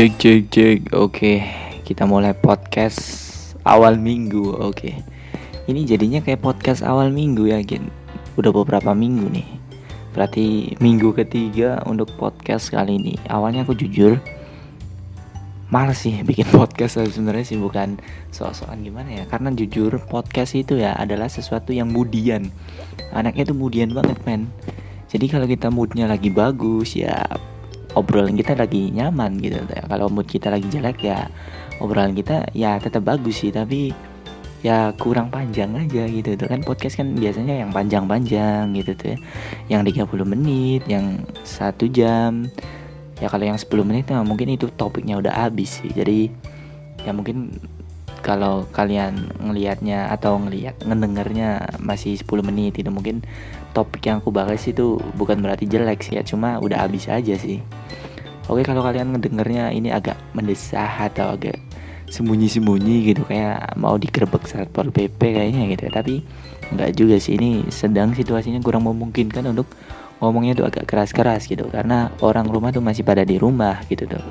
Cek cek cek Oke Kita mulai podcast Awal minggu. Oke. Ini jadinya kayak podcast awal minggu ya Gen. Udah beberapa minggu nih. Berarti minggu ketiga Untuk podcast kali ini. Awalnya aku jujur Males sih bikin podcast. Sebenarnya sih bukan soal-soal gimana ya? Karena jujur podcast itu ya adalah sesuatu yang mudian. Anaknya tuh mudian banget men. Jadi kalau kita moodnya lagi bagus ya obrolan kita lagi nyaman gitu. Kalau mood kita lagi jelek ya obrolan kita ya tetap bagus sih tapi ya kurang panjang aja gitu tuh kan podcast kan biasanya yang panjang-panjang gitu tuh ya. yang 30 menit yang satu jam ya kalau yang 10 menit nah mungkin itu topiknya udah habis sih jadi ya mungkin kalau kalian ngelihatnya atau ngelihat ngedengarnya masih 10 menit itu mungkin topik yang aku bahas itu bukan berarti jelek sih ya cuma udah habis aja sih. Oke kalau kalian ngedengarnya ini agak mendesah atau agak sembunyi-sembunyi gitu kayak mau digerebek satpol pp kayaknya gitu ya tapi nggak juga sih. Ini sedang situasinya kurang memungkinkan untuk ngomongnya tuh agak keras-keras gitu karena orang rumah tuh masih pada di rumah gitu tuh.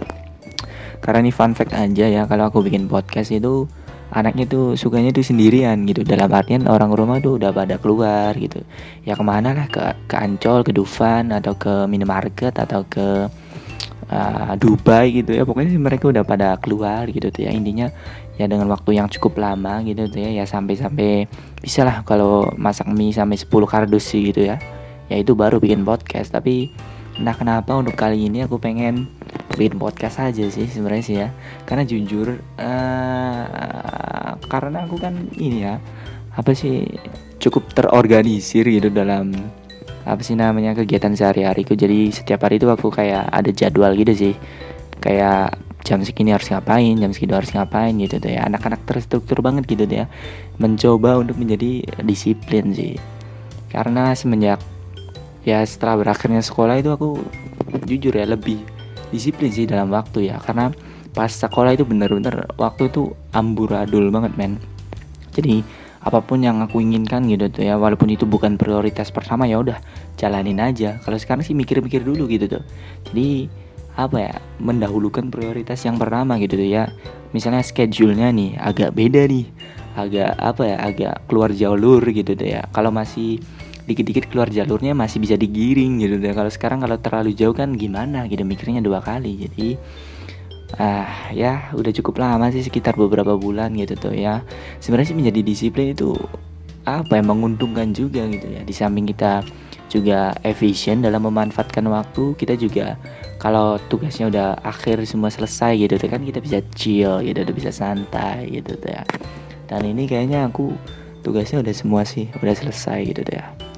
Karena ini fun fact aja ya kalau aku bikin podcast itu anaknya tuh sukanya tuh sendirian gitu. Dalam artian orang rumah tuh udah pada keluar gitu. Ya ke mana lah ke ke Ancol ke Dufan atau ke minimarket atau ke uh, Dubai gitu ya. Pokoknya mereka udah pada keluar gitu tuh ya. Intinya ya dengan waktu yang cukup lama gitu tuh ya ya sampai-sampai bisa lah kalau masak mie sampai 10 kardus sih gitu ya. Ya itu baru bikin podcast. Tapi Nah kenapa untuk kali ini aku pengen bikin podcast aja sih sebenarnya sih ya. Karena jujur uh, Karena aku kan ini ya Apa sih cukup terorganisir gitu dalam Apa sih namanya kegiatan sehari-hariku. Jadi setiap hari itu aku kayak ada jadwal gitu sih. Kayak jam segini harus ngapain, jam segini harus ngapain gitu tuh ya. Anak-anak terstruktur banget gitu tuh ya. Mencoba untuk menjadi disiplin sih. Karena semenjak ya setelah berakhirnya sekolah itu aku jujur ya lebih disiplin sih dalam waktu ya karena pas sekolah itu bener-bener waktu itu amburadul banget men. Jadi apa pun yang aku inginkan gitu tuh ya walaupun itu bukan prioritas pertama ya udah jalanin aja. Kalau sekarang sih mikir-mikir dulu gitu tuh. Jadi apa ya mendahulukan prioritas yang pertama gitu tuh ya. Misalnya schedule-nya nih agak beda nih. Agak apa ya agak keluar jalur gitu tuh ya. Kalau masih dikit-dikit keluar jalurnya masih bisa digiring gitu. Deh kalau sekarang kalau terlalu jauh kan gimana gitu mikirnya dua kali. Jadi ah ya udah cukup lama sih sekitar beberapa bulan gitu tuh ya. Sebenarnya sih menjadi disiplin itu apa yang menguntungkan juga gitu ya. Di samping kita juga efisien dalam memanfaatkan waktu kita juga kalau tugasnya udah akhir semua selesai gitu tuh kan kita bisa chill gitu udah bisa santai gitu tuh ya. Dan ini kayaknya aku tugasnya udah semua sih udah selesai gitu tuh ya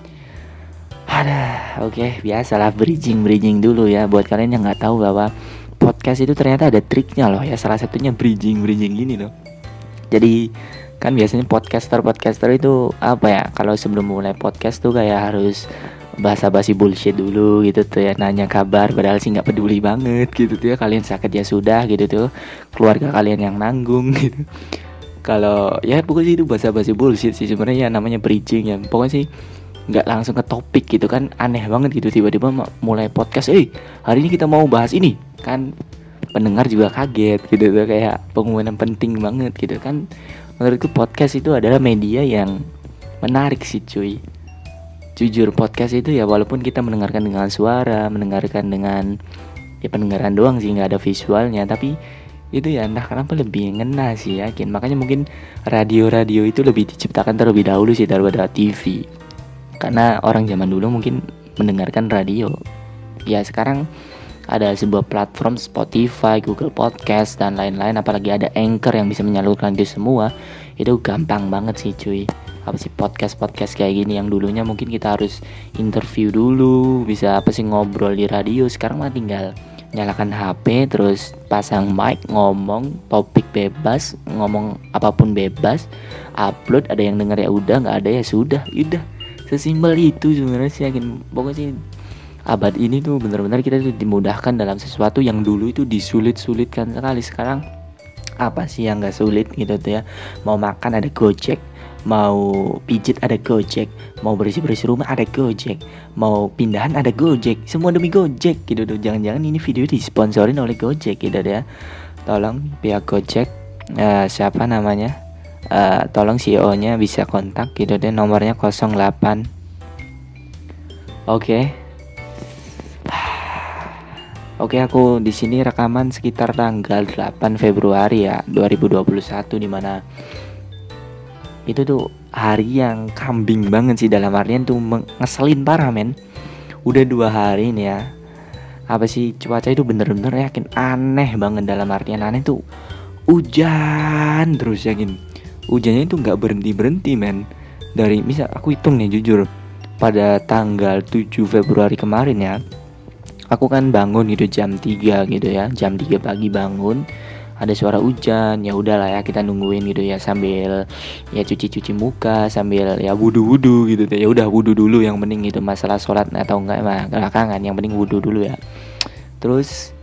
ada, oke, okay, biasalah bridging bridging dulu ya. Buat kalian yang nggak tahu bahwa podcast itu ternyata ada triknya loh ya. Salah satunya bridging bridging gini loh. Jadi kan biasanya podcaster podcaster itu apa ya? Kalau sebelum mulai podcast tuh kayak harus basa-basi bullshit dulu gitu tuh ya. Nanya kabar padahal sih nggak peduli banget gitu tuh ya. Kalian sakit ya sudah gitu tuh. Keluarga kalian yang nanggung gitu. Kalau ya pokoknya itu basa-basi bullshit sih sebenarnya. Ya, namanya bridging ya. Pokoknya sih nggak langsung ke topik gitu kan aneh banget gitu tiba-tiba mulai podcast eh hari ini kita mau bahas ini. Kan pendengar juga kaget gitu tuh kayak pengumuman penting banget gitu kan. Menurutku podcast itu adalah media yang menarik sih cuy. Jujur podcast itu ya walaupun kita mendengarkan dengan suara mendengarkan dengan ya pendengaran doang sih nggak ada visualnya tapi itu ya entah kenapa lebih ngena sih yakin. Makanya mungkin radio-radio itu lebih diciptakan terlebih dahulu sih daripada TV karena orang zaman dulu mungkin mendengarkan radio. Ya sekarang ada sebuah platform Spotify, Google Podcast dan lain-lain. Apalagi ada Anchor yang bisa menyalurkan itu semua. Itu gampang banget sih cuy. Apa sih podcast podcast kayak gini yang dulunya mungkin kita harus interview dulu bisa apa sih ngobrol di radio. Sekarang mah tinggal nyalakan HP terus pasang mic ngomong topik bebas ngomong apa pun bebas upload ada yang denger ya udah nggak ada ya sudah udah sesimpel itu sebenarnya sih yakin. Pokoknya sih abad ini tuh benar-benar kita tuh dimudahkan dalam sesuatu yang dulu itu disulit-sulitkan sekali. Sekarang apa sih yang gak sulit gitu tuh ya? Mau makan ada gojek mau pijit ada gojek mau bersih bersih rumah ada gojek mau pindahan ada gojek semua demi gojek gitu tuh. Jangan-jangan ini video disponsorin oleh gojek gitu ya. Tolong pihak gojek uh, siapa namanya uh, tolong CEO nya bisa kontak gitu deh nomornya 08 oke okay. Oke, aku di sini rekaman sekitar tanggal 8 Februari ya, 2021 di mana itu tuh hari yang kambing banget sih dalam artian tuh ngeselin parah men. Udah dua hari nih ya. Apa sih cuaca itu bener-bener yakin aneh banget dalam artian aneh tuh hujan terus yakin. Hujannya itu nggak berhenti berhenti men. Dari misal aku hitung nih jujur. Pada tanggal 7 Februari kemarin ya aku kan bangun gitu jam 3 gitu ya jam 3 pagi bangun ada suara hujan ya udahlah ya kita nungguin gitu ya sambil ya cuci-cuci muka sambil ya wudhu-wudhu gitu ya udah wudhu dulu yang penting gitu masalah sholat atau enggak mah belakangan yang penting wudhu dulu ya. Terus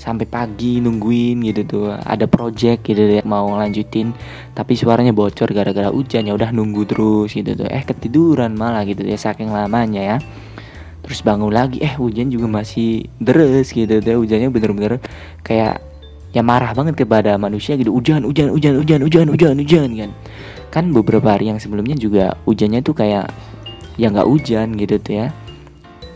sampai pagi nungguin gitu tuh. Ada project gitu ya mau lanjutin tapi suaranya bocor gara-gara hujan. Ya udah nunggu terus gitu tuh. Eh ketiduran malah gitu ya saking lamanya ya. Terus bangun lagi eh hujan juga masih deres gitu deh hujannya bener-bener kayak ya marah banget kepada manusia gitu. Hujan hujan hujan hujan hujan hujan hujan kan. Kan beberapa hari yang sebelumnya juga hujannya tuh kayak ya nggak hujan gitu tuh ya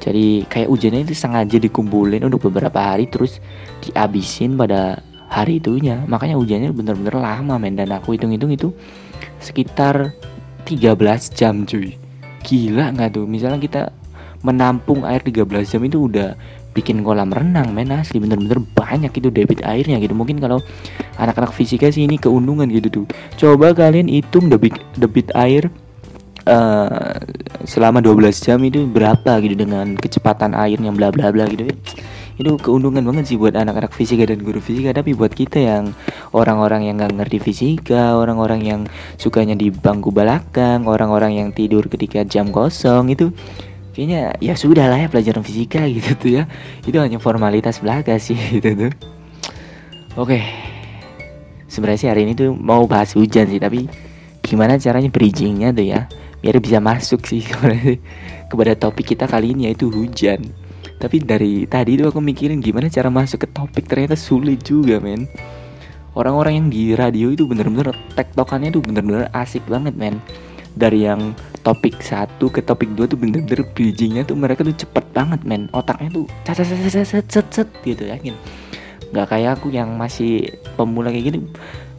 jadi kayak hujannya itu sengaja dikumpulin untuk beberapa hari terus dihabisin pada hari itunya. Makanya hujannya bener-bener lama men. Dan aku hitung-hitung itu sekitar 13 jam cuy. Gila nggak tuh? Misalnya kita menampung air 13 jam itu udah bikin kolam renang men asli. Bener-bener banyak itu debit airnya gitu. Mungkin kalau anak-anak fisika sih ini keuntungan gitu tuh. Coba kalian hitung debit debit air uh, selama 12 jam itu berapa gitu dengan kecepatan air yang bla bla bla gitu. Itu keuntungan banget sih buat anak-anak fisika dan guru fisika. Tapi buat kita yang orang-orang yang nggak ngerti fisika orang-orang yang sukanya di bangku belakang orang-orang yang tidur ketika jam kosong itu kayaknya ya sudah lah ya pelajaran fisika gitu tuh ya. Itu hanya formalitas belaka sih gitu tuh. Oke. Sebenarnya sih hari ini tuh mau bahas hujan sih tapi gimana caranya bridgingnya tuh ya biar bisa masuk sih kepada topik kita kali ini yaitu hujan. Tapi dari tadi tuh aku mikirin gimana cara masuk ke topik ternyata sulit juga men. Orang-orang yang di radio itu bener-bener tektokannya tuh bener-bener asik banget men. Dari yang topik satu ke topik dua tuh bener-bener bridgingnya tuh mereka tuh cepet banget men. Otaknya tuh cet cet cet cet cet, cet gitu yakin? Nggak kayak aku yang masih pemula kayak gini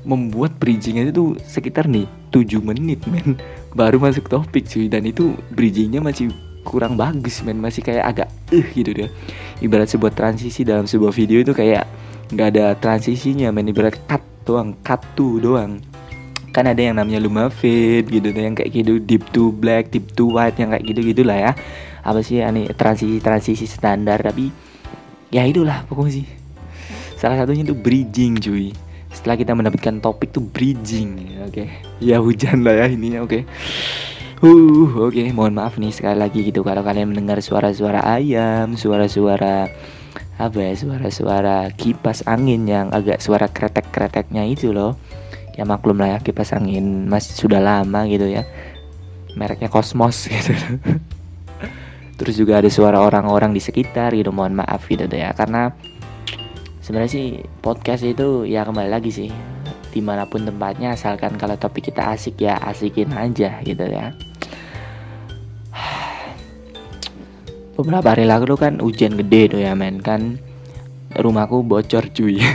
membuat bridgingnya itu sekitar nih 7 menit men baru masuk topik cuy. Dan itu bridgingnya masih kurang bagus men. Masih kayak agak eh uh, gitu deh ibarat sebuah transisi dalam sebuah video itu kayak nggak ada transisinya men. Ibarat cut doang cut tuh doang. Kan ada yang namanya luma fade gitu tuh yang kayak gitu. Deep to black deep to white yang kayak gitu gitulah ya. Apa sih ini transisi transisi standar. Tapi ya itulah pokoknya sih. Salah satunya itu bridging cuy setelah kita mendapatkan topik tuh bridging oke okay. ya hujan lah ya ini oke okay. Uh, oke, okay. mohon maaf nih sekali lagi gitu kalau kalian mendengar suara-suara ayam, suara-suara apa ya, suara-suara kipas angin yang agak suara kretek-kreteknya itu loh ya maklum lah ya kipas angin masih sudah lama gitu ya mereknya Cosmos gitu terus juga ada suara orang-orang di sekitar gitu mohon maaf gitu ya karena sebenarnya sih podcast itu ya kembali lagi sih. Di mana pun tempatnya asalkan kalau topik kita asik ya asikin aja gitu ya. Beberapa hari lalu kan hujan gede tuh ya men. Kan rumahku bocor cuy.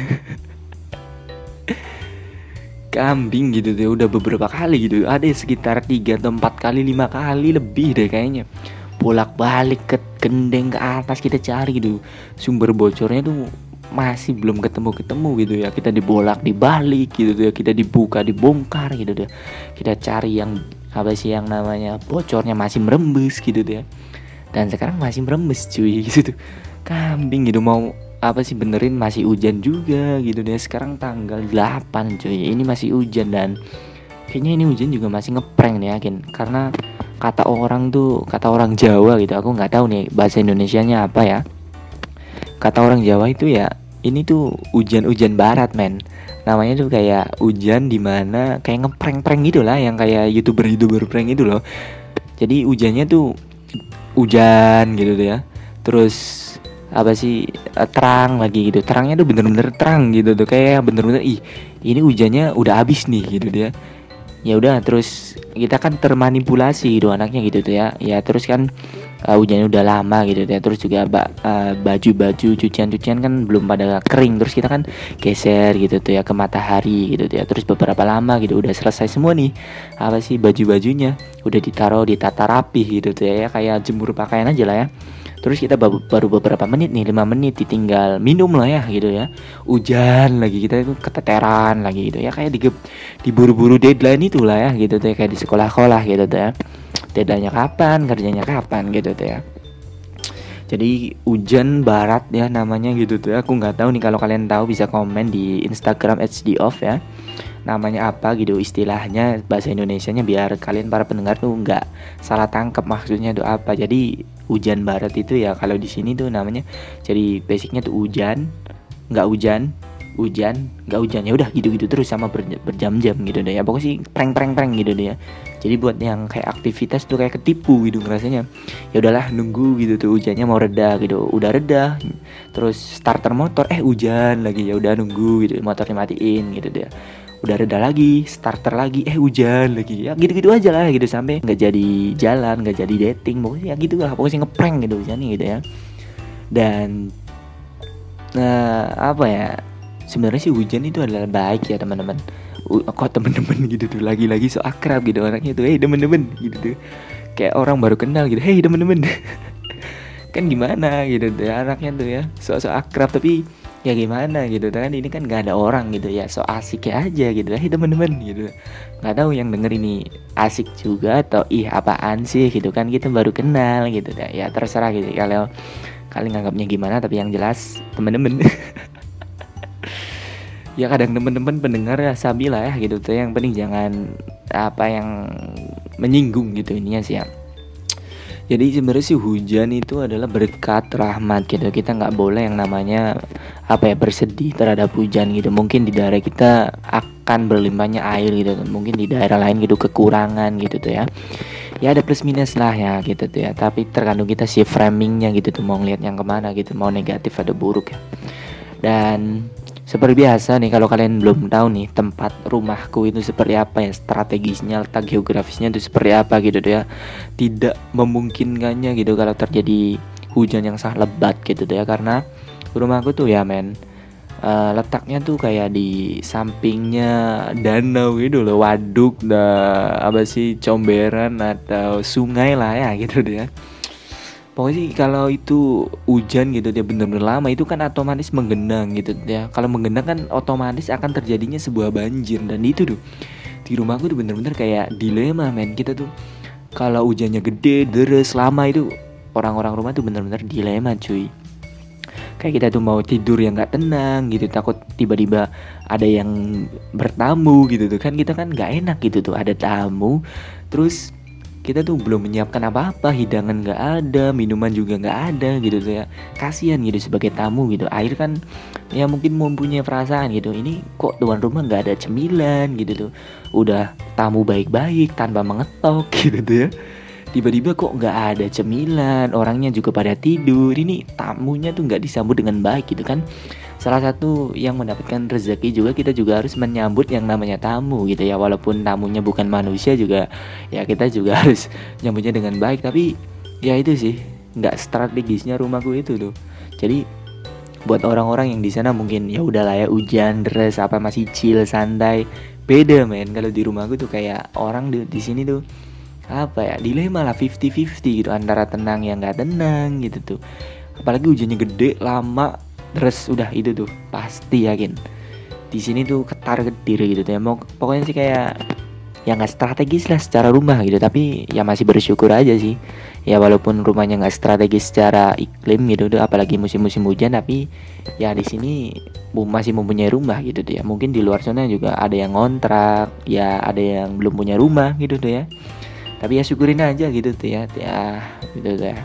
Kambing gitu deh udah beberapa kali gitu. Ada sekitar tiga atau empat kali lima kali lebih deh kayaknya. Bolak balik ke gendeng ke atas kita cari gitu. Sumber bocornya tuh masih belum ketemu ketemu gitu ya. Kita dibolak dibalik gitu ya. Kita dibuka dibongkar gitu deh kita cari yang apa sih yang namanya bocornya masih merembes gitu deh dan sekarang masih merembes cuy gitu tuh. Kambing gitu mau apa sih benerin masih hujan juga gitu deh. Sekarang tanggal 8 cuy ini masih hujan dan kayaknya ini hujan juga masih ngeprank nih yakin. Karena kata orang tuh kata orang Jawa gitu aku nggak tahu nih bahasa Indonesianya apa ya kata orang Jawa itu ya ini tuh hujan-hujan barat men. Namanya tuh kayak hujan di mana kayak ngeprank-prank gitu lah yang kayak youtuber-youtuber prank gitu loh. Jadi hujannya tuh hujan gitu tuh ya. Terus apa sih eh, terang lagi gitu. Terangnya tuh bener-bener terang gitu tuh kayak bener-bener ih ini hujannya udah habis nih gitu dia. Ya udah terus kita kan termanipulasi gitu anaknya gitu tuh ya. Ya terus kan uh, hujannya udah lama gitu ya. Terus juga uh, baju-baju cucian-cucian kan belum pada kering. Terus kita kan geser gitu tuh ya ke matahari gitu ya. Terus beberapa lama gitu udah selesai semua nih. Apa sih baju-bajunya? Udah ditaruh ditata rapi gitu tuh ya kayak jemur pakaian aja lah ya. Terus kita baru beberapa menit nih lima menit ditinggal minum lah ya gitu ya. Hujan lagi kita itu keteteran lagi gitu ya. Kayak di diburu-buru deadline itu lah ya gitu tuh ya, kayak di sekolah-sekolah gitu tuh ya deadline-nya kapan kerjanya kapan gitu tuh ya. Jadi hujan barat ya namanya gitu tuh ya. aku nggak tahu nih kalau kalian tahu bisa komen di Instagram HD off ya. Namanya apa gitu istilahnya bahasa Indonesia-nya biar kalian para pendengar tuh nggak salah tangkap maksudnya tuh apa. Jadi hujan barat itu ya kalau di sini tuh namanya jadi basicnya tuh hujan nggak hujan hujan nggak hujan. Ya udah gitu-gitu terus sama berjam-jam gitu deh ya. Pokoknya sih prank-prank-prank gitu deh ya jadi buat yang kayak aktivitas tuh kayak ketipu gitu ngerasanya. Ya udahlah nunggu gitu tuh hujannya mau reda gitu. Udah reda terus starter motor eh hujan lagi. Ya udah nunggu gitu motornya matiin gitu deh udah reda lagi starter lagi eh hujan lagi. Ya gitu-gitu aja lah gitu sampai nggak jadi jalan nggak jadi dating. Pokoknya ya gitu lah pokoknya ngeprank gitu hujan gitu ya. Dan nah apa ya sebenarnya sih hujan itu adalah baik ya teman-teman kok temen-temen gitu tuh lagi-lagi so akrab gitu orangnya tuh hey temen-temen gitu tuh. Kayak orang baru kenal gitu hey temen-temen. Kan gimana gitu tuh anaknya tuh ya so-so akrab tapi ya gimana gitu kan ini kan gak ada orang gitu ya so asik ya aja gitu ya teman-teman gitu. Nggak tahu yang denger ini asik juga atau ih apaan sih? gitu kan kita baru kenal gitu ya terserah gitu. Kalau kalian nganggapnya gimana tapi yang jelas temen-temen ya kadang temen-temen pendengar ya sabila ya gitu tuh. Yang penting jangan apa yang menyinggung gitu ininya sih ya. Jadi sebenarnya sih hujan itu adalah berkat rahmat gitu. Kita nggak boleh yang namanya apa ya bersedih terhadap hujan gitu. Mungkin di daerah kita akan berlimpahnya air gitu. Mungkin di daerah lain gitu kekurangan gitu tuh ya. Ya ada plus minus lah ya gitu tuh ya. Tapi tergantung kita sih framingnya gitu tuh mau ngeliat yang ke mana gitu mau negatif atau buruk ya. Dan seperti biasa nih kalau kalian belum tahu nih tempat rumahku itu seperti apa ya strategisnya letak geografisnya itu seperti apa gitu ya. Tidak memungkinkannya gitu kalau terjadi hujan yang sangat lebat gitu ya karena rumahku tuh ya men uh, letaknya tuh kayak di sampingnya danau gitu loh waduk dah apa sih comberan atau sungai lah ya gitu deh ya pokoknya sih kalau itu hujan gitu dia bener-bener lama itu kan otomatis menggenang gitu ya. Kalau menggenang kan otomatis akan terjadinya sebuah banjir dan itu tuh di rumahku tuh bener-bener kayak dilema men. Kita tuh kalau hujannya gede deres lama itu orang-orang rumah tuh bener-bener dilema cuy. Kayak kita tuh mau tidur yang nggak tenang gitu takut tiba-tiba ada yang bertamu gitu tuh. Kan kita kan nggak enak gitu tuh ada tamu terus kita tuh belum menyiapkan apa-apa hidangan nggak ada minuman juga nggak ada gitu tuh ya kasihan gitu sebagai tamu gitu. Air kan ya mungkin mempunyai perasaan gitu ini kok tuan rumah nggak ada cemilan? gitu tuh. Udah tamu baik-baik tanpa mengetok gitu tuh ya. Tiba-tiba kok nggak ada cemilan orangnya juga pada tidur ini tamunya tuh nggak disambut dengan baik gitu kan salah satu yang mendapatkan rezeki juga kita juga harus menyambut yang namanya tamu gitu ya. Walaupun tamunya bukan manusia juga ya kita juga harus nyambutnya dengan baik. Tapi ya itu sih nggak strategisnya rumahku itu tuh. Jadi buat orang-orang yang di sana mungkin ya udahlah ya hujan deras apa masih chill santai. Beda men. Kalau di rumahku tuh kayak orang di, di sini tuh apa ya dilema lah 50-50 gitu antara tenang yang nggak tenang gitu tuh. Apalagi hujannya gede lama terus udah itu tuh pasti yakin. Di sini tuh ketar ketir gitu ya. Mau pokoknya sih kayak ya nggak strategis lah secara rumah gitu. Tapi ya masih bersyukur aja sih. Ya walaupun rumahnya nggak strategis secara iklim gitu tuh apalagi musim-musim hujan. Tapi ya di sini masih mempunyai rumah gitu tuh ya. Mungkin di luar sana juga ada yang ngontrak ya ada yang belum punya rumah gitu tuh ya. Tapi ya syukurin aja gitu tuh ya ya gitu tuh ya.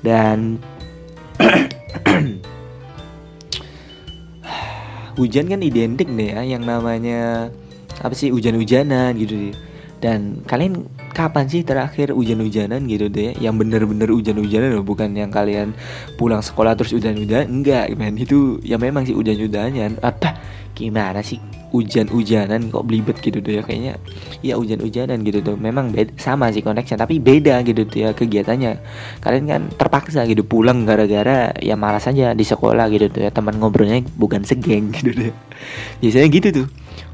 Dan hujan kan identik deh ya yang namanya apa sih hujan-hujanan gitu deh. Dan kalian kapan sih terakhir hujan-hujanan gitu deh? Ya? Yang bener-bener hujan-hujanan loh, bukan yang kalian pulang sekolah terus hujan-hujan enggak, men. Itu ya memang sih hujan-hujanan. Apa? Gimana sih hujan-hujanan? Kok belibet gitu tuh ya? Kayaknya ya hujan-hujanan gitu tuh. Memang beda, sama sih konteksnya tapi beda gitu tuh ya kegiatannya. Kalian kan terpaksa gitu pulang gara-gara ya malas aja di sekolah gitu tuh ya. Teman ngobrolnya bukan segeng gitu tuh biasanya gitu tuh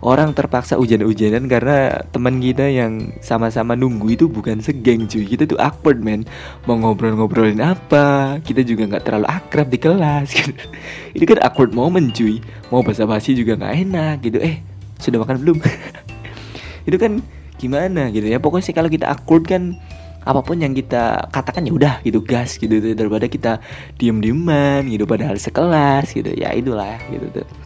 orang terpaksa hujan-hujanan karena teman kita yang sama-sama nunggu itu bukan segeng cuy. Kita tuh awkward man mau ngobrol-ngobrolin apa? Kita juga nggak terlalu akrab di kelas gitu. Ini kan awkward moment cuy. Mau basa-basi juga nggak enak gitu. Eh sudah makan belum? Itu kan gimana gitu ya? Pokoknya sih kalau kita awkward kan apa pun yang kita katakan ya udah gitu. Gas gitu. Daripada kita diem dieman gitu. Padahal sekelas gitu. Ya itulah gitu tuh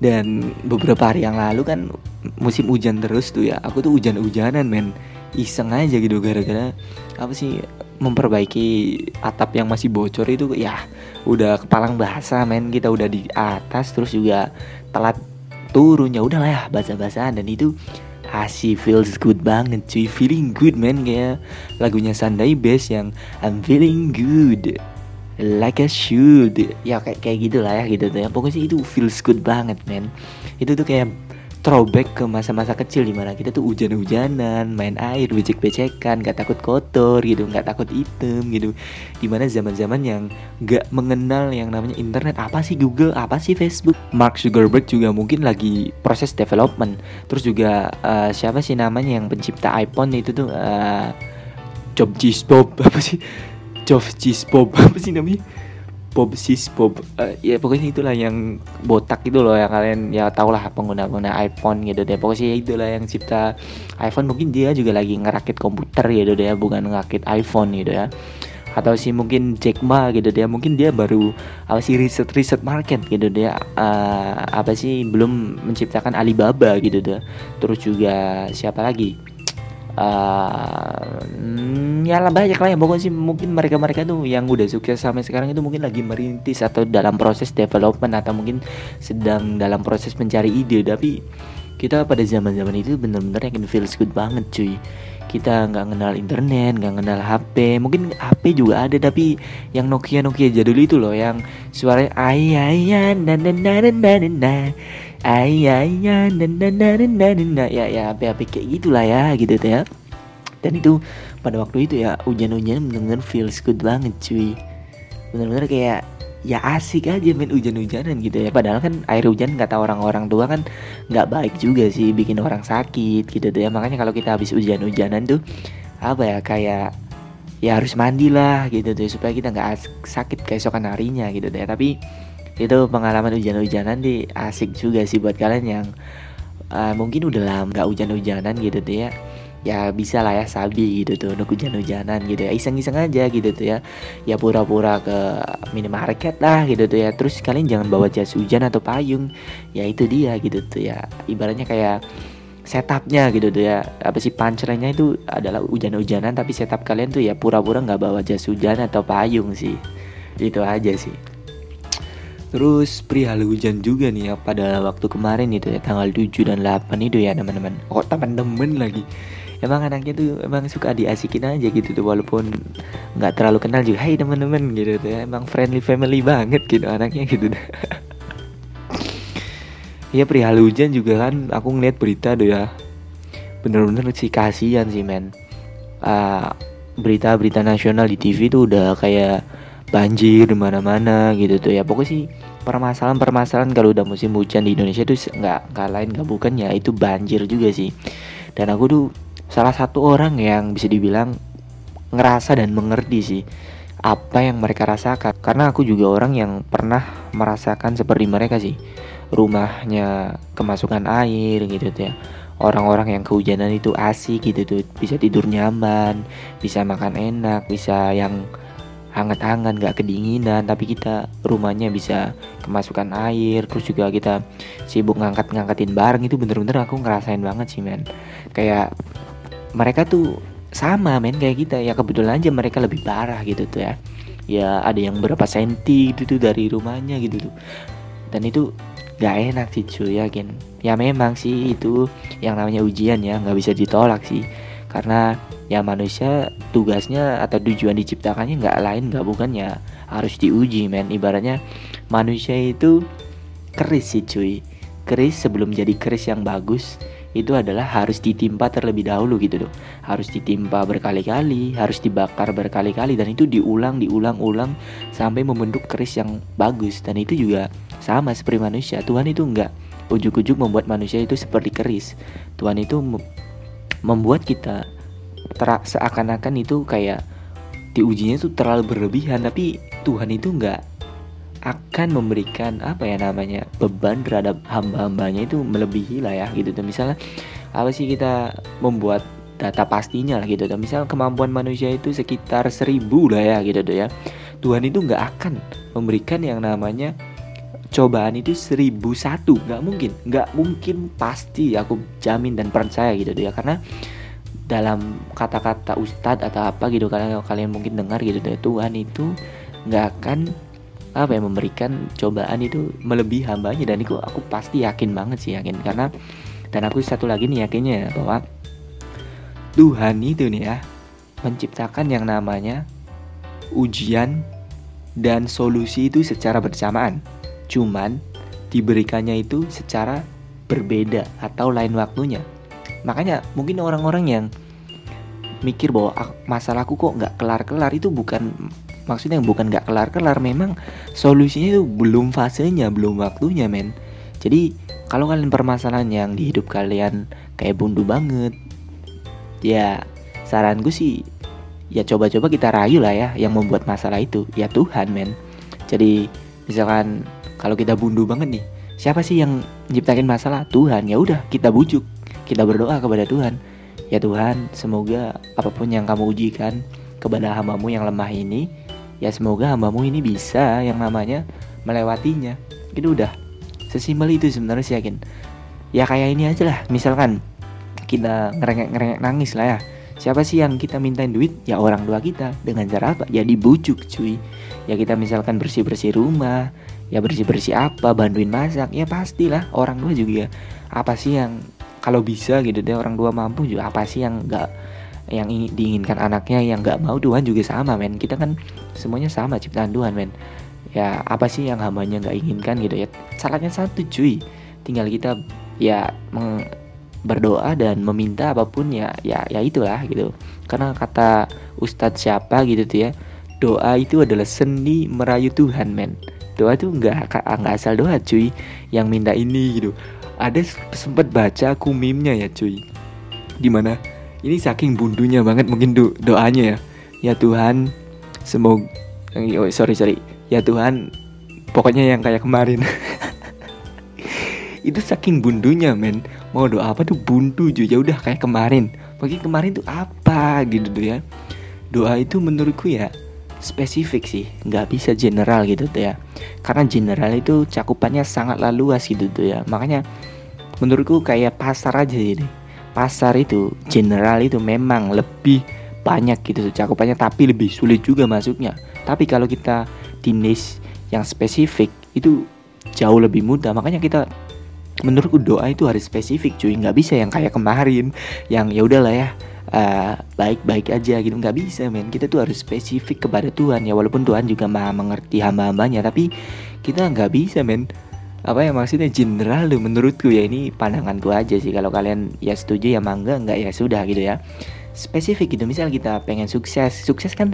dan beberapa hari yang lalu kan musim hujan terus tuh ya. Aku tuh hujan-hujanan men. Iseng aja gitu gara-gara apa sih memperbaiki atap yang masih bocor itu ya udah kepalang bahasa men. Kita udah di atas terus juga telat turun. Ya udahlah ya bahasa-bahasaan dan itu asih feels good banget cuy. Feeling good man kayak lagunya Sunday Best yang I'm feeling good like I should ya kayak kayak gitulah ya gitu tuh ya pokoknya sih itu feels good banget man itu tuh kayak throwback ke masa-masa kecil di mana kita tuh hujan-hujanan, main air, becek-becekan, gak takut kotor gitu, gak takut hitam gitu. Di mana zaman-zaman yang gak mengenal yang namanya internet, apa sih Google, apa sih Facebook. Mark Zuckerberg juga mungkin lagi proses development. Terus juga uh, siapa sih namanya yang pencipta iPhone itu tuh uh, Job Bob apa sih? Job Bob apa sih namanya? Bob sis Bob uh, ya pokoknya itulah yang botak itu loh yang kalian ya tau lah pengguna pengguna iPhone gitu deh. Pokoknya itulah yang cipta iPhone. Mungkin dia juga lagi ngerakit komputer gitu deh bukan ngerakit iPhone gitu ya. Atau sih mungkin Jack Ma gitu dia mungkin dia baru apa sih riset riset market gitu dia uh, apa sih belum menciptakan Alibaba gitu deh. Terus juga siapa lagi uh, ya lah banyak lah ya pokoknya sih. Mungkin mereka-mereka tuh yang udah sukses sampai sekarang itu mungkin lagi merintis atau dalam proses development atau mungkin sedang dalam proses mencari ide. Tapi kita pada zaman-zaman itu bener-bener yakin feels good banget cuy. Kita nggak kenal internet nggak kenal HP mungkin HP juga ada tapi yang Nokia Nokia jadul itu loh yang suaranya ayah dan dan dan dan dan ayah dan ya ya HP HP kayak gitulah ya gitu ya. Dan itu pada waktu itu ya hujan-hujan bener-bener feels good banget cuy. Bener-bener kayak ya asik aja main hujan-hujanan gitu ya. Padahal kan air hujan kata orang-orang tua kan nggak baik juga sih bikin orang sakit gitu tuh ya. Makanya kalau kita habis hujan-hujanan tuh apa ya kayak ya harus mandi lah gitu tuh supaya kita nggak sakit keesokan harinya gitu deh tapi itu pengalaman hujan-hujanan di asik juga sih buat kalian yang uh, mungkin udah lama nggak hujan-hujanan gitu tuh ya. Ya bisa lah ya sabi gitu tuh untuk hujan-hujanan gitu ya. Iseng-iseng aja gitu tuh ya. Ya pura-pura ke minimarket lah gitu tuh ya. Terus kalian jangan bawa jas hujan atau payung. Ya itu dia gitu tuh ya. Ibaratnya kayak setupnya gitu tuh ya. Apa sih punchline itu adalah hujan-hujanan tapi setup kalian tuh ya pura-pura nggak bawa jas hujan atau payung sih. Itu aja sih Terus perihal hujan juga nih ya pada waktu kemarin itu ya tanggal 7 dan 8 itu ya teman-teman. Oh teman-teman lagi? Emang anaknya tuh emang suka diasikin aja gitu tuh walaupun nggak terlalu kenal juga. Hai teman-teman gitu tuh ya. emang friendly family banget gitu anaknya gitu. Ya perihal hujan juga kan aku ngeliat berita tuh ya. Bener-bener sih kasihan sih men. Uh, berita-berita nasional di TV tuh udah kayak banjir di mana-mana gitu tuh ya. Pokoknya sih permasalahan-permasalahan kalau udah musim hujan di Indonesia tuh nggak nggak lain nggak bukan ya itu banjir juga sih. Dan aku tuh salah satu orang yang bisa dibilang ngerasa dan mengerti sih apa yang mereka rasakan. Karena aku juga orang yang pernah merasakan seperti mereka sih. Rumahnya kemasukan air gitu tuh ya. Orang-orang yang kehujanan itu asik gitu tuh. Bisa tidur nyaman bisa makan enak bisa yang hangat-hangat gak kedinginan tapi kita rumahnya bisa kemasukan air terus juga kita sibuk ngangkat-ngangkatin barang itu bener-bener aku ngerasain banget sih men. Kayak mereka tuh sama men kayak kita. Ya kebetulan aja mereka lebih parah gitu tuh ya. Ya ada yang berapa senti gitu tuh dari rumahnya gitu tuh. Dan itu gak enak sih cuy yakin. Ya memang sih itu yang namanya ujian ya. Nggak bisa ditolak sih karena ya manusia tugasnya atau tujuan diciptakannya nggak lain nggak bukan ya harus diuji men. Ibaratnya manusia itu keris sih cuy. Keris sebelum jadi keris yang bagus itu adalah harus ditimpa terlebih dahulu gitu loh. Harus ditimpa berkali-kali harus dibakar berkali-kali dan itu diulang diulang-ulang sampai membentuk keris yang bagus. Dan itu juga sama seperti manusia. Tuhan itu enggak ujuk-ujuk membuat manusia itu seperti keris. Tuhan itu membuat kita seakan-akan itu kayak diujinya itu terlalu berlebihan tapi Tuhan itu enggak akan memberikan apa ya namanya beban terhadap hamba-hambanya itu melebihi lah ya gitu tuh. Misalnya apa sih kita membuat data pastinya lah gitu tuh. Misal kemampuan manusia itu sekitar seribu lah ya gitu tuh ya. Tuhan itu nggak akan memberikan yang namanya cobaan itu seribu satu. Nggak mungkin. Nggak mungkin pasti aku jamin dan percaya gitu ya karena dalam kata-kata ustadz atau apa gitu kalian kalian mungkin dengar gitu tuh Tuhan itu nggak akan apa ya memberikan cobaan itu melebihi hambanya. Dan itu aku pasti yakin banget sih yakin. Karena dan aku satu lagi nih yakinnya bahwa Tuhan itu nih ya menciptakan yang namanya ujian dan solusi itu secara bersamaan cuman diberikannya itu secara berbeda atau lain waktunya. Makanya mungkin orang-orang yang mikir bahwa ah, masalahku kok nggak kelar-kelar itu bukan maksudnya bukan nggak kelar-kelar memang solusinya itu belum fasenya belum waktunya men. Jadi kalau kalian permasalahan yang di hidup kalian kayak buntu banget ya saranku sih ya coba-coba kita rayu lah ya yang membuat masalah itu. Ya Tuhan men. Jadi misalkan kalau kita bundu banget nih siapa sih yang menciptakan masalah? Tuhan. Ya udah kita bujuk. Kita berdoa kepada Tuhan. Ya Tuhan semoga apa pun yang kamu ujikan kepada hambamu yang lemah ini ya semoga hambamu ini bisa yang namanya melewatinya. Itu udah. Sesimpel itu sebenarnya sih yakin. Ya kayak ini aja lah. Misalkan kita ngerengek-ngerengek nangis lah ya. Siapa sih yang kita mintain duit? Ya orang tua kita. Dengan cara apa? Ya dibujuk cuy. Ya kita misalkan bersih-bersih rumah ya bersih-bersih apa bantuin masak? Ya pastilah orang tua juga apa sih yang kalau bisa gitu deh orang tua mampu juga apa sih yang nggak yang diinginkan anaknya yang nggak mau Tuhan juga sama men. Kita kan semuanya sama ciptaan Tuhan men. Ya apa sih yang hambanya nggak inginkan gitu ya? Salahnya satu cuy. Tinggal kita ya meng, berdoa dan meminta apa pun ya ya ya itulah gitu. Karena kata Ustadz siapa gitu tuh ya doa itu adalah seni merayu Tuhan men doa tuh nggak nggak asal doa cuy. Yang minta ini gitu. Ada sempat baca aku meme ya cuy. Di mana ini saking bundunya banget mungkin do doanya ya. Ya Tuhan semoga oh, sorry sorry. Ya Tuhan pokoknya yang kayak kemarin. Itu saking bundunya men. Mau doa apa tuh buntu juga ya udah kayak kemarin. Bagi kemarin tuh apa gitu tuh ya. Doa itu menurutku ya spesifik sih nggak bisa general gitu tuh ya. Karena general itu cakupannya sangatlah luas gitu tuh ya. Makanya menurutku kayak pasar aja ini. Pasar itu general itu memang lebih banyak gitu cakupannya tapi lebih sulit juga masuknya. Tapi kalau kita di niche yang spesifik itu jauh lebih mudah. Makanya kita menurutku doa itu harus spesifik cuy. Nggak bisa yang kayak kemarin yang ya udahlah ya uh, baik-baik aja gitu. Nggak bisa men. Kita tuh harus spesifik kepada Tuhan ya. Walaupun Tuhan juga maha mengerti hamba-hambanya tapi kita nggak bisa men. Apa ya maksudnya? General loh menurutku ya. Ini pandanganku aja sih. Kalau kalian ya setuju ya mangga nggak ya sudah gitu ya. Spesifik gitu. Misal kita pengen sukses. Sukses kan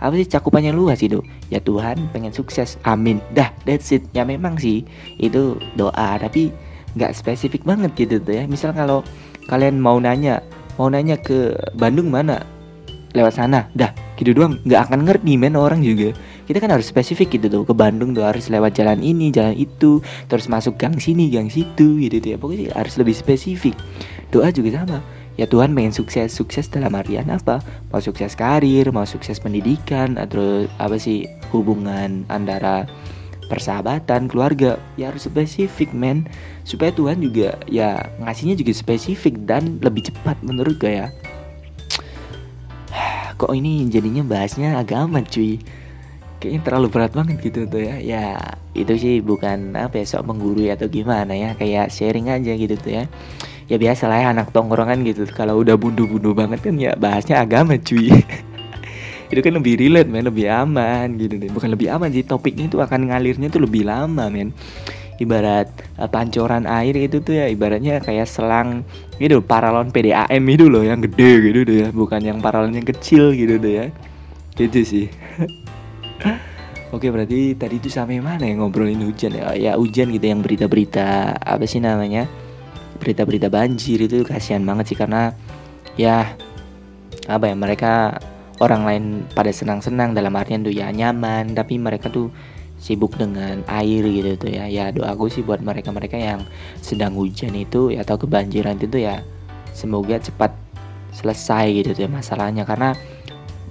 apa sih cakupannya luas itu ya Tuhan pengen sukses. Amin. Dah that's it. Ya memang sih itu doa. Tapi nggak spesifik banget gitu tuh ya. Misal kalau kalian mau nanya mau nanya ke Bandung mana? Lewat sana. Dah gitu doang. Nggak akan ngerti men orang juga. Kita kan harus spesifik gitu tuh. Ke Bandung tuh harus lewat jalan ini jalan itu. Terus masuk gang sini gang situ gitu tuh ya. Pokoknya harus lebih spesifik. Doa juga sama. Ya Tuhan pengen sukses sukses dalam artian apa? Mau sukses karir mau sukses pendidikan atau apa sih hubungan antara persahabatan keluarga. Ya harus spesifik men. Supaya Tuhan juga ya ngasihnya juga spesifik dan lebih cepat menurut gue ya. Kok ini jadinya bahasnya agama cuy? Kayaknya terlalu berat banget gitu tuh ya. Ya itu sih bukan apa ya sok menggurui atau gimana ya. Kayak sharing aja gitu tuh ya. Ya biasa lah ya anak tongkrongan gitu. Kalau udah bundu-bundu banget kan ya bahasnya agama cuy itu kan lebih relate men. Lebih aman gitu deh. Bukan lebih aman sih topiknya itu akan ngalirnya tuh lebih lama men. Ibarat uh, pancoran air itu tuh ya ibaratnya kayak selang gitu paralon PDAM itu loh yang gede gitu deh ya. Bukan yang paralon yang kecil gitu deh ya. Gitu sih. Oke berarti tadi itu sampai mana ya ngobrolin hujan ya? Ya hujan gitu yang berita-berita apa sih namanya? Berita-berita banjir itu kasihan banget sih karena ya apa ya mereka orang lain pada senang-senang dalam artian tuh ya nyaman tapi mereka tuh sibuk dengan air gitu tuh ya. Ya doaku sih buat mereka-mereka yang sedang hujan itu ya atau kebanjiran itu ya semoga cepat selesai gitu tuh ya masalahnya. Karena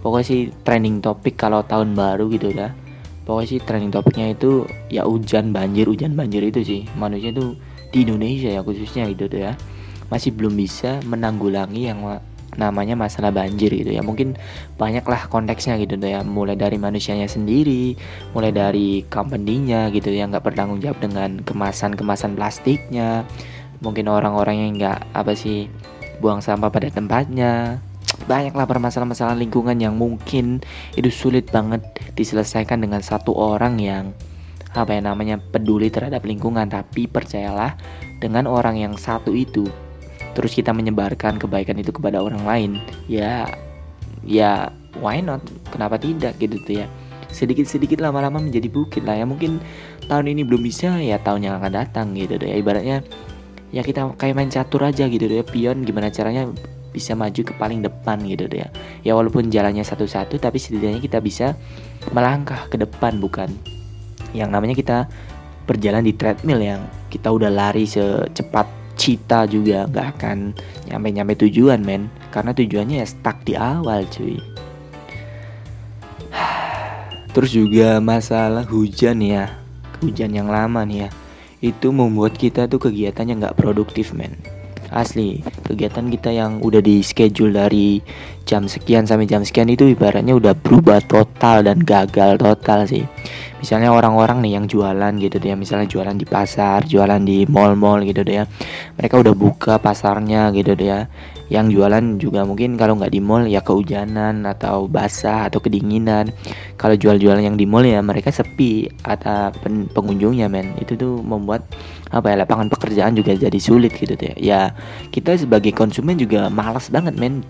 pokoknya sih trending topik kalau tahun baru gitu ya pokoknya sih trending topiknya itu ya hujan banjir hujan banjir itu sih. Manusia itu di Indonesia ya khususnya gitu tuh ya masih belum bisa menanggulangi yang namanya masalah banjir gitu ya. Mungkin banyaklah konteksnya gitu ya. Mulai dari manusianya sendiri mulai dari company-nya gitu ya. Nggak bertanggung jawab dengan kemasan-kemasan plastiknya. Mungkin orang-orang yang nggak apa sih buang sampah pada tempatnya. Banyaklah permasalahan-masalah lingkungan yang mungkin itu sulit banget diselesaikan dengan satu orang yang apa ya namanya peduli terhadap lingkungan. Tapi percayalah dengan orang yang satu itu terus kita menyebarkan kebaikan itu kepada orang lain ya ya why not? Kenapa tidak gitu tuh ya. Sedikit-sedikit lama-lama menjadi bukit lah ya. Mungkin tahun ini belum bisa ya tahun yang akan datang gitu deh ya. Ibaratnya ya kita kayak main catur aja gitu deh ya. pion gimana caranya bisa maju ke paling depan gitu deh ya. Ya walaupun jalannya satu-satu tapi setidaknya kita bisa melangkah ke depan bukan? Yang namanya kita berjalan di treadmill yang kita udah lari secepat cita juga nggak akan nyampe-nyampe tujuan men. Karena tujuannya ya stuck di awal cuy. Terus juga masalah hujan ya. Hujan yang lama nih ya. Itu membuat kita tuh kegiatannya nggak produktif men asli kegiatan kita yang udah di schedule dari jam sekian sampai jam sekian itu ibaratnya udah berubah total dan gagal total sih. Misalnya orang-orang nih yang jualan gitu deh misalnya jualan di pasar jualan di mall-mall gitu deh ya mereka udah buka pasarnya gitu deh ya yang jualan juga mungkin kalau nggak di mall ya kehujanan atau basah atau kedinginan. Kalau jual-jualan yang di mall ya mereka sepi atau pengunjungnya men. Itu tuh membuat apa ya lapangan pekerjaan juga jadi sulit gitu deh ya. Kita sebagai konsumen juga malas banget men.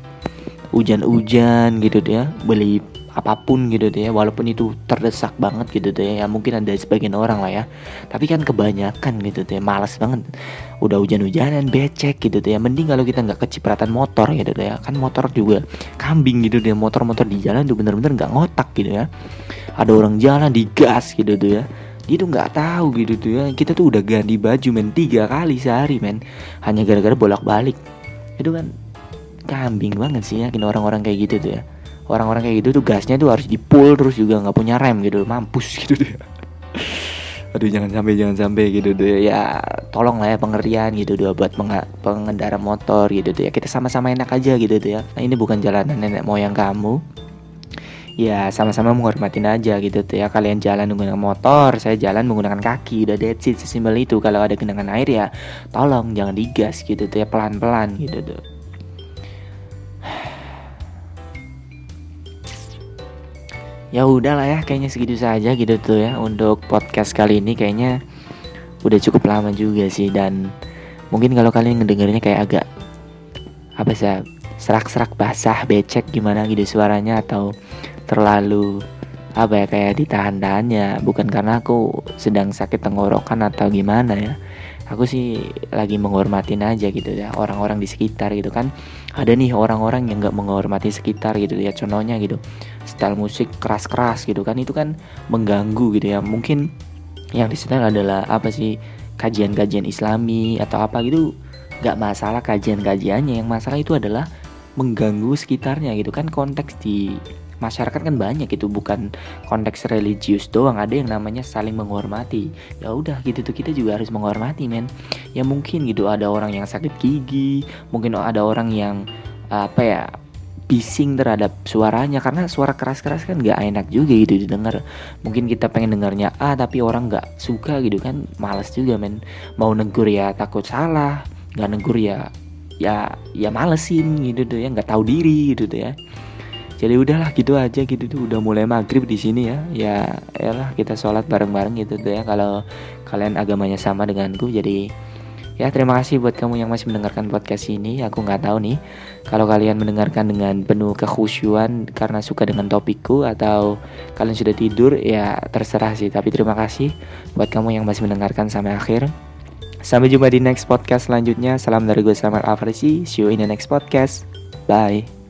Hujan-hujan gitu ya beli apa pun gitu deh ya walaupun itu terdesak banget gitu deh ya mungkin ada sebagian orang lah ya. Tapi kan kebanyakan gitu deh malas banget. Udah hujan-hujanan becek gitu deh ya. Mending kalau kita nggak kecipratan motor gitu deh ya. Kan motor juga kambing gitu deh motor-motor di jalan tuh bener-bener nggak ngotak gitu ya. Ada orang jalan di gas gitu deh ya. Dia tuh nggak tahu gitu tuh ya. Kita tuh udah ganti baju men tiga kali sehari men. Hanya gara-gara bolak-balik. Itu kan kambing banget sih yakin orang-orang kayak gitu tuh ya orang-orang kayak gitu tuh gasnya tuh harus dipul terus juga nggak punya rem gitu mampus gitu deh aduh jangan sampai jangan sampai gitu deh ya tolong lah ya pengertian gitu deh buat pengendara motor gitu deh ya kita sama-sama enak aja gitu deh ya nah ini bukan jalanan nenek moyang kamu. Ya sama-sama menghormatin aja gitu tuh ya kalian jalan menggunakan motor saya jalan menggunakan kaki. Udah dead it sesimpel itu. Kalau ada genangan air ya tolong jangan digas gitu tuh ya pelan-pelan gitu tuh ya udahlah ya kayaknya segitu saja gitu tuh ya untuk podcast kali ini kayaknya udah cukup lama juga sih dan mungkin kalau kalian ngedengarnya kayak agak apa sih serak-serak basah becek gimana gitu suaranya atau terlalu apa ya kayak ditahan-tahannya bukan karena aku sedang sakit tenggorokan atau gimana ya. Aku sih lagi menghormatin aja gitu ya orang-orang di sekitar gitu kan. Ada nih orang-orang yang nggak menghormati sekitar gitu ya contohnya gitu style musik keras-keras gitu kan itu kan mengganggu gitu ya. Mungkin yang di sekitar adalah apa sih kajian-kajian islami atau apa gitu nggak masalah kajian-kajiannya. Yang masalah itu adalah mengganggu sekitarnya gitu kan. Konteks di masyarakat kan banyak itu bukan konteks religius doang. Ada yang namanya saling menghormati. Ya udah gitu tuh kita juga harus menghormati men. Ya mungkin gitu ada orang yang sakit gigi mungkin ada orang yang apa ya bising terhadap suaranya karena suara keras-keras kan nggak enak juga gitu didengar. Mungkin kita pengen dengarnya A tapi orang nggak suka gitu kan. Males juga men. Mau negur ya takut salah nggak negur ya ya ya malesin gitu tuh ya nggak tahu diri gitu tuh ya. Jadi udahlah gitu aja gitu tuh. Udah mulai maghrib di sini ya ya lah kita sholat bareng-bareng gitu tuh ya. Kalau kalian agamanya sama denganku jadi Ya terima kasih buat kamu yang masih mendengarkan podcast ini. Aku nggak tahu nih Kalau kalian mendengarkan dengan penuh kekhusyuan Karena suka dengan topikku Atau kalian sudah tidur Ya terserah sih. Tapi terima kasih Buat kamu yang masih mendengarkan sampai akhir. Sampai jumpa di next podcast selanjutnya. Salam dari gue Samar Afrisi See you in the next podcast. Bye